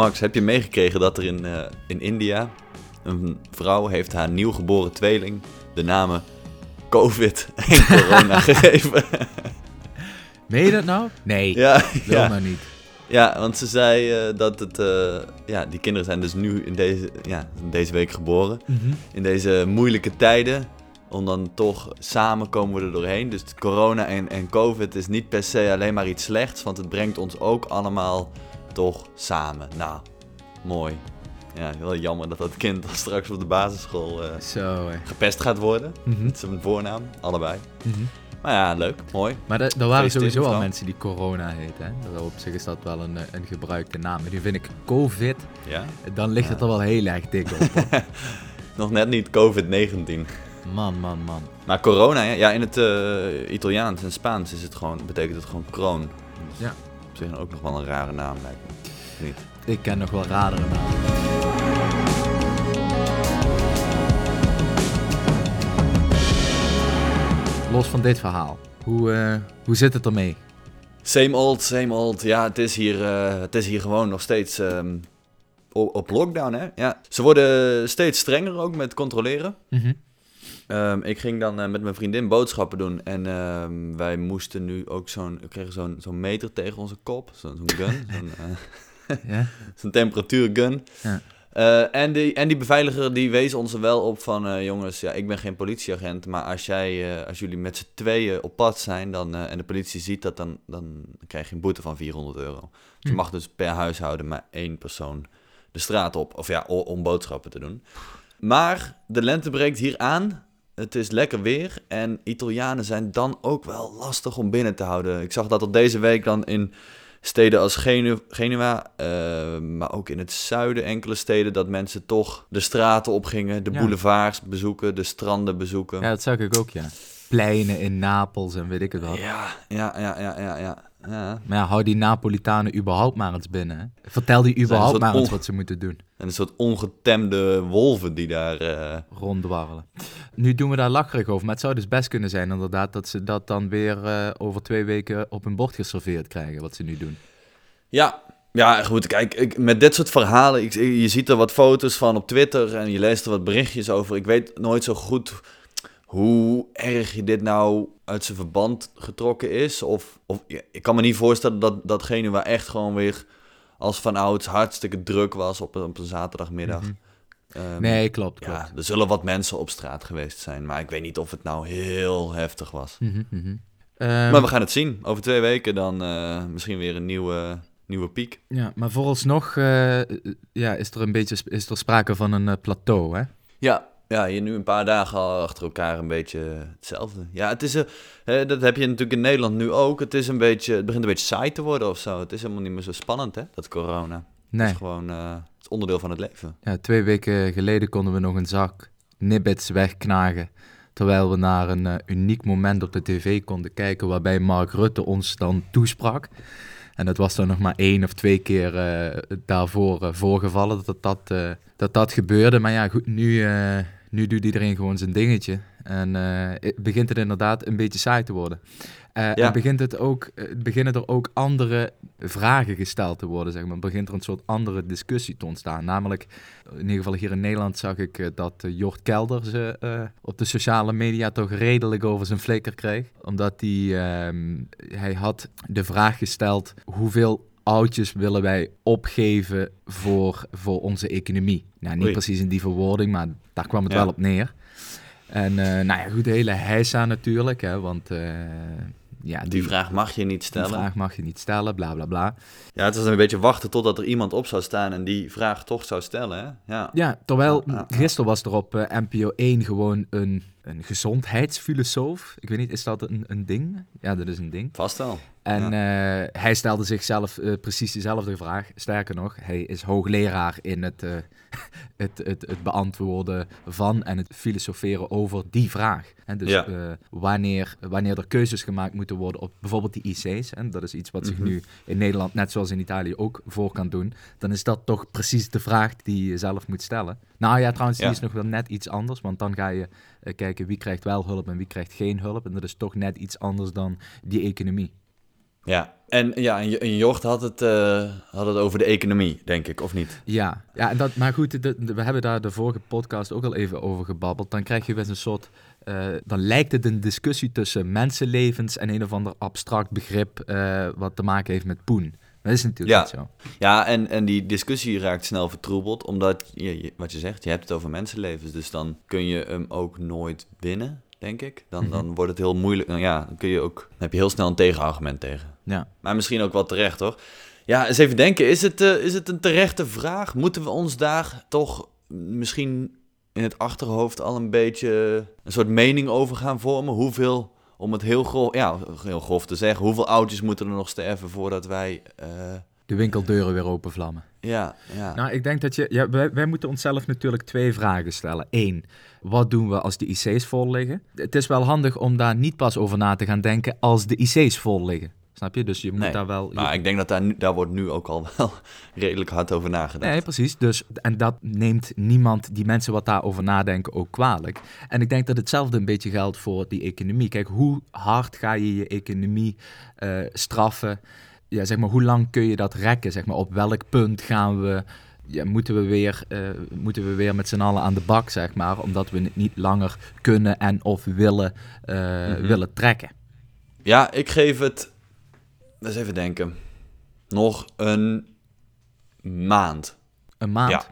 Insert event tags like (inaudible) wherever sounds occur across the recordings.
Max, heb je meegekregen dat er in, eh, in India een vrouw heeft haar nieuwgeboren tweeling de namen COVID en corona (laughs) gegeven? Meen je dat nou? Nee, ja, wil ja. nou niet. ja, want ze zei eh, dat het... eh, ja, die kinderen zijn dus nu in deze, ja, deze week geboren. In deze moeilijke tijden. Om dan toch samen komen we er doorheen. Dus corona en, en COVID is niet per se alleen maar iets slechts. Want het brengt ons ook allemaal toch samen. Nou, mooi. Ja, heel jammer dat dat kind dan (laughs) straks op de basisschool eh, Zo, gepest gaat worden. Mhm. Dat is een voornaam, allebei. Mhm. Maar ja, leuk, mooi. Maar er waren sowieso al mensen die corona heten. Hè? Dat Op zich is dat wel een, eh, een gebruikte naam. En nu vind ik COVID, Ja. dan ligt het er wel heel erg dik op. (laughs) Nog net niet COVID-19. Man, man, man. Maar corona, ja, ja in het eh, Italiaans en Spaans is het gewoon, betekent het gewoon kroon. Dus Ja. Op zich ook nog wel een rare naam, lijkt me. Niet. Ik ken nog wel radere namen. Los van dit verhaal, hoe, eh, hoe zit het ermee? Same old, same old. Ja, het is hier, eh, het is hier gewoon nog steeds ehm, op lockdown, hè. Ja. Ze worden steeds strenger ook met controleren. Ehm, ik ging dan eh, met mijn vriendin boodschappen doen en ehm, wij moesten nu ook zo'n, we kregen zo'n zo'n meter tegen onze kop, zo'n gun, (laughs) zo'n, Ja? (laughs) zo'n temperatuurgun. Ja. Eh, en, die, en die beveiliger die wees ons er wel op van, jongens, ja, ik ben geen politieagent, maar als, jij, als jullie met z'n tweeën op pad zijn dan, en de politie ziet dat, dan, dan krijg je een boete van 400 euro. Dus je Hm. mag dus per huishouden maar één persoon de straat op, of ja, om boodschappen te doen. Maar de lente breekt hier aan. Het is lekker weer en Italianen zijn dan ook wel lastig om binnen te houden. Ik zag dat er deze week dan in steden als Genu Genua, eh, maar ook in het zuiden enkele steden, dat mensen toch de straten opgingen, de Ja. boulevards bezoeken, de stranden bezoeken. ja, dat zag ik ook, ja. Pleinen in Napels en weet ik het wat. ja, ja, ja, ja, ja. ja. Ja. Maar ja, hou die Napolitanen überhaupt maar eens binnen. Hè? Vertel die überhaupt maar eens wat ze moeten doen. En een soort ongetemde wolven die daar... eh, Ronddwarrelen. Nu doen we daar lacherig over, maar het zou dus best kunnen zijn inderdaad dat ze dat dan weer eh, over twee weken op een bord geserveerd krijgen, wat ze nu doen. Ja, ja, goed. Kijk, ik, met dit soort verhalen, ik, je ziet er wat foto's van op Twitter en je leest er wat berichtjes over. Ik weet nooit zo goed hoe erg je dit nou uit zijn verband getrokken is. Of, of ja, ik kan me niet voorstellen dat, dat Genua echt gewoon weer als van ouds hartstikke druk was op, een- op een zaterdagmiddag. Mhm. Ehm, Nee, klopt, klopt. Ja, er zullen wat mensen op straat geweest zijn, maar ik weet niet of het nou heel heftig was. Mhm, mhm. Ehm, Maar we gaan het zien. Over twee weken dan eh, misschien weer een nieuwe, nieuwe piek. ja, maar vooralsnog eh, ja, is er een beetje is er sprake van een eh, plateau, hè? Ja, ja, hier nu een paar dagen al achter elkaar een beetje hetzelfde. Ja, het is, hè, dat heb je natuurlijk in Nederland nu ook. Het, is een beetje, het begint een beetje saai te worden of zo. Het is helemaal niet meer zo spannend, hè, dat corona. Het Nee. is gewoon eh, het onderdeel van het leven. Ja, twee weken geleden konden we nog een zak nibbits wegknagen. Terwijl we naar een eh, uniek moment op de tv konden kijken waarbij Mark Rutte ons dan toesprak. En dat was dan nog maar één of twee keer eh, daarvoor eh, voorgevallen dat dat, eh, dat dat gebeurde. Maar ja, goed, nu, eh, nu doet iedereen gewoon zijn dingetje. En eh, begint het inderdaad een beetje saai te worden. Ja. En begint het ook, eh, beginnen er ook andere vragen gesteld te worden, zeg maar. Begint er een soort andere discussie te ontstaan. Namelijk, in ieder geval hier in Nederland zag ik dat Jort Kelder ze op de sociale media toch redelijk over zijn flikker kreeg. Omdat hij, ehm, hij had de vraag gesteld, hoeveel oudjes willen wij opgeven voor, voor onze economie? Nou, niet Oei. precies in die verwoording, maar daar kwam het Ja. wel op neer. En eh, nou ja, goed, de hele heisa natuurlijk, hè, want eh, ja, Die vraag mag je niet die stellen. vraag mag je niet stellen, bla bla bla. Ja, het was een beetje wachten totdat er iemand op zou staan en die vraag toch zou stellen, hè? Ja. Ja, terwijl Ja, gisteren was er op eh, NPO 1 gewoon een, een gezondheidsfilosoof. Ik weet niet, is dat een, een ding? Ja, dat is een ding. Vast wel. En eh, hij stelde zichzelf eh, precies dezelfde vraag. Sterker nog, hij is hoogleraar in het, (laughs) het, het, het beantwoorden van en het filosoferen over die vraag. En dus Ja. eh, wanneer, wanneer er keuzes gemaakt moeten worden op bijvoorbeeld die IC's, en dat is iets wat zich Mhm. nu in Nederland, net zoals in Italië, ook voor kan doen, dan is dat toch precies de vraag die je zelf moet stellen. Nou ja, trouwens, die Ja. is nog wel net iets anders, want dan ga je eh, kijken wie krijgt wel hulp en wie krijgt geen hulp. En dat is toch net iets anders dan die economie. Ja, en, ja, en Jocht had het, uh, had het over de economie, denk ik, of niet? Ja, ja dat, maar goed, we hebben daar de vorige podcast ook al even over gebabbeld. Dan krijg je best een soort... Uh, dan lijkt het een discussie tussen mensenlevens en een of ander abstract begrip uh, wat te maken heeft met poen. Dat is natuurlijk ja. niet zo. Ja, en, en die discussie raakt snel vertroebeld, omdat, je, wat je zegt, je hebt het over mensenlevens. Dus dan kun je hem ook nooit winnen, denk ik. Dan, Mhm. dan wordt het heel moeilijk. Nou ja, dan kun je ook, dan heb je heel snel een tegenargument tegen. Ja. Maar misschien ook wel terecht, toch? Ja, eens even denken, is het, eh, is het een terechte vraag? Moeten we ons daar toch misschien in het achterhoofd al een beetje een soort mening over gaan vormen? Hoeveel, om het heel grof, ja, heel grof te zeggen, hoeveel oudjes moeten er nog sterven voordat wij... eh, De winkeldeuren weer openvlammen. ja, ja. Nou, ik denk dat je... Ja, wij, wij moeten onszelf natuurlijk twee vragen stellen. Eén, wat doen we als de IC's vol liggen? Het is wel handig om daar niet pas over na te gaan denken als de IC's vol liggen. Snap je? Dus je moet Nee, daar wel... Maar ik denk dat daar, nu, daar wordt nu ook al wel (laughs) redelijk hard over nagedacht. Nee, precies. Dus, en dat neemt niemand, die mensen wat daarover nadenken, ook kwalijk. En ik denk dat hetzelfde een beetje geldt voor die economie. Kijk, hoe hard ga je je economie eh, straffen? Ja, zeg maar, hoe lang kun je dat rekken? Zeg maar, op welk punt gaan we... Ja, moeten, we weer, eh, moeten we weer met z'n allen aan de bak, zeg maar, omdat we het niet langer kunnen en of willen, eh, Mhm. willen trekken. Ja, ik geef het, eens even denken, nog een maand. Een maand. Ja.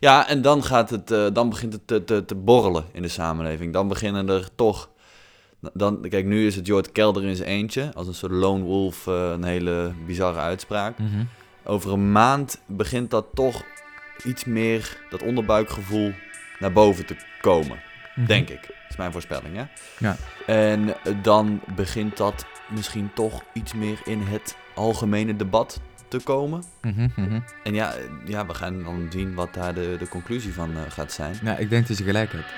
Ja, en dan, gaat het, eh, dan begint het te, te, te borrelen in de samenleving. Dan beginnen er toch... Dan, kijk, nu is het Jord Kelder in zijn eentje. Als een soort lone wolf, eh, een hele bizarre uitspraak. Mhm. Over een maand begint dat toch iets meer, dat onderbuikgevoel, naar boven te komen. Mhm. Denk ik. Dat is mijn voorspelling, hè? Ja. En dan begint dat misschien toch iets meer in het algemene debat te komen. Mhm, mhm. En ja, ja we gaan dan zien wat daar de, de conclusie van eh, gaat zijn. Ja, ik denk dat je gelijk hebt.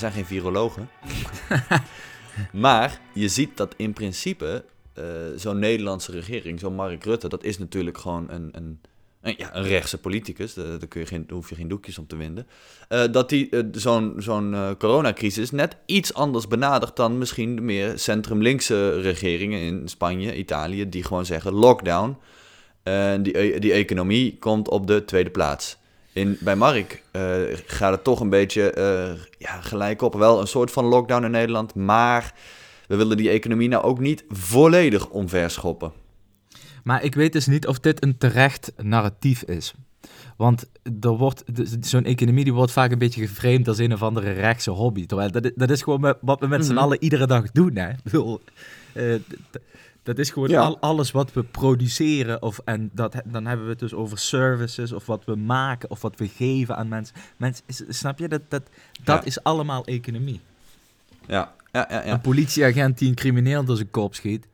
Wij zijn geen virologen. (laughs) maar je ziet dat in principe eh, zo'n Nederlandse regering, zo'n Mark Rutte, dat is natuurlijk gewoon een, een, een, ja, een rechtse politicus. Daar, kun je geen, hoef je geen doekjes om te winden. Eh, dat die eh, zo'n coronacrisis net iets anders benadert dan misschien de meer centrum-linkse regeringen in Spanje, Italië, die gewoon zeggen lockdown. Die, die economie komt op de tweede plaats. In, bij Mark eh, gaat het toch een beetje eh, ja, gelijk op. Wel een soort van lockdown in Nederland, maar we willen die economie nou ook niet volledig omverschoppen. Maar ik weet dus niet of dit een terecht narratief is. Want er wordt, zo'n economie die wordt vaak een beetje geframed als een of andere rechtse hobby. Terwijl dat, dat is gewoon wat we met z'n Mhm. allen iedere dag doen. Hè? Ik bedoel, eh, dat is gewoon Ja. al, alles wat we produceren. Of, en dat, dan hebben we het dus over services of wat we maken of wat we geven aan mensen. mensen snap je? Dat, dat, dat Ja. is allemaal economie. Ja, ja, ja. ja. Een politieagent die een crimineel door zijn kop schiet.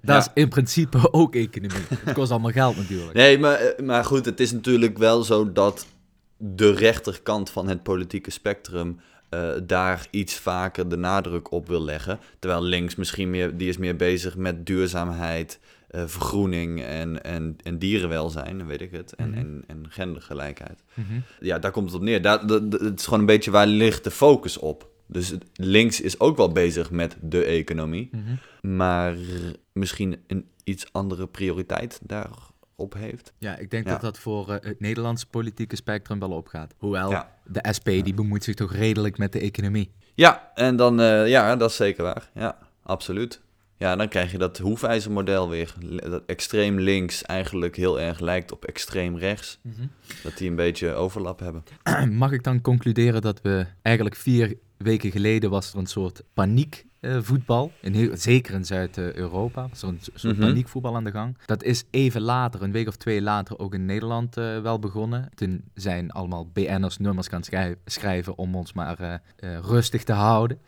Dat is in principe ook economie. Het kost allemaal geld natuurlijk. Nee, maar, eh, maar goed, het is natuurlijk wel zo dat de rechterkant van het politieke spectrum eh, daar iets vaker de nadruk op wil leggen. Terwijl links misschien meer, die is meer bezig met duurzaamheid, eh, vergroening en, en, en dierenwelzijn, weet ik het, en, Mhm. en, en gendergelijkheid. Mhm. Ja, daar komt het op neer. Daar, dat- dat- het is gewoon een beetje waar ligt de focus op. Dus links is ook wel bezig met de economie, Mhm. maar misschien een iets andere prioriteit daarop heeft. Ja, ik denk Ja. dat dat voor eh, het Nederlandse politieke spectrum wel opgaat. Hoewel, Ja. de SP die bemoeit zich toch redelijk met de economie. Ja, en dan, eh, ja, dat is zeker waar. Ja, absoluut. Ja, dan krijg je dat hoefijzermodel weer. Dat extreem links eigenlijk heel erg lijkt op extreem rechts. Dat die een beetje overlap hebben. (clears throat) Mag ik dan concluderen dat we eigenlijk vier weken geleden was er een soort paniek eh, voetbal, in heel, zeker in Zuid-Europa, was er een soort Mhm. paniekvoetbal aan de gang. Dat is even later, een week of twee later, ook in Nederland eh, wel begonnen. Toen zijn allemaal BN'ers nummers gaan schrijven, schrijven om ons maar eh, rustig te houden.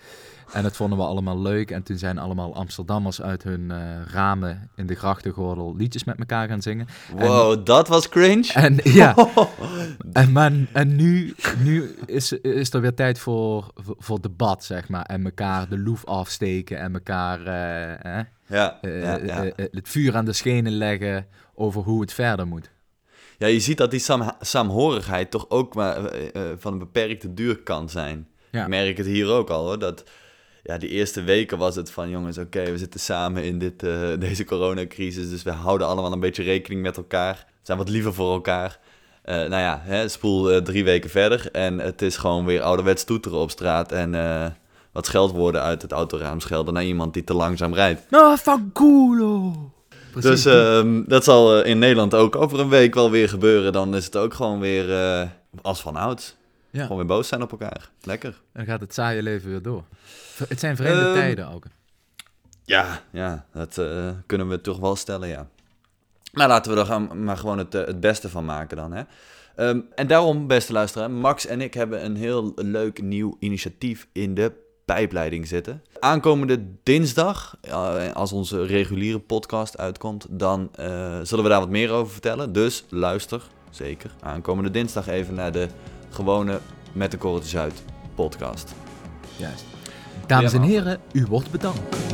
En dat vonden we allemaal leuk. En toen zijn allemaal Amsterdammers uit hun ramen in de grachtengordel liedjes met elkaar gaan zingen. Wow, dat was cringe. En ja, (laughs) en, maar, en nu, nu is, is er weer tijd voor, voor debat, zeg maar. En elkaar de loef afsteken en elkaar... eh? Ja, eh, ja, eh, ja. eh, het vuur aan de schenen leggen over hoe het verder moet. ja, je ziet dat die saam, saamhorigheid toch ook maar eh, eh, van een beperkte duur kan zijn. Ik merk het hier ook al hoor. Dat ja, die eerste weken was het van jongens, oké, we zitten samen in dit, eh, deze coronacrisis. Dus we houden allemaal een beetje rekening met elkaar. Zijn wat liever voor elkaar. Eh, nou ja, hè, spoel eh, drie weken verder. En het is gewoon weer ouderwets toeteren op straat. En eh, wat scheldwoorden uit het autoraam schelden naar iemand die te langzaam rijdt. Nou, van culo! Precies. Dus ehm, dat zal in Nederland ook over een week wel weer gebeuren. Dan is het ook gewoon weer als van ouds. ja, Gewoon weer boos zijn op elkaar. Lekker. dan gaat het saaie leven weer door. Het zijn vreemde Ehm, tijden, Auke. Ja, ja dat kunnen we toch wel stellen, ja. Maar laten we er gaan, maar gewoon het, eh, het beste van maken dan, hè. Ehm, en daarom, beste luisteraar, Max en ik hebben een heel leuk nieuw initiatief in de pijpleiding zitten. Aankomende dinsdag, eh, als onze reguliere podcast uitkomt, dan eh, zullen we daar wat meer over vertellen. Dus luister, zeker, aankomende dinsdag even naar de gewone Met de Korreltjes Uit podcast. Juist. Dames en heren, u wordt bedankt.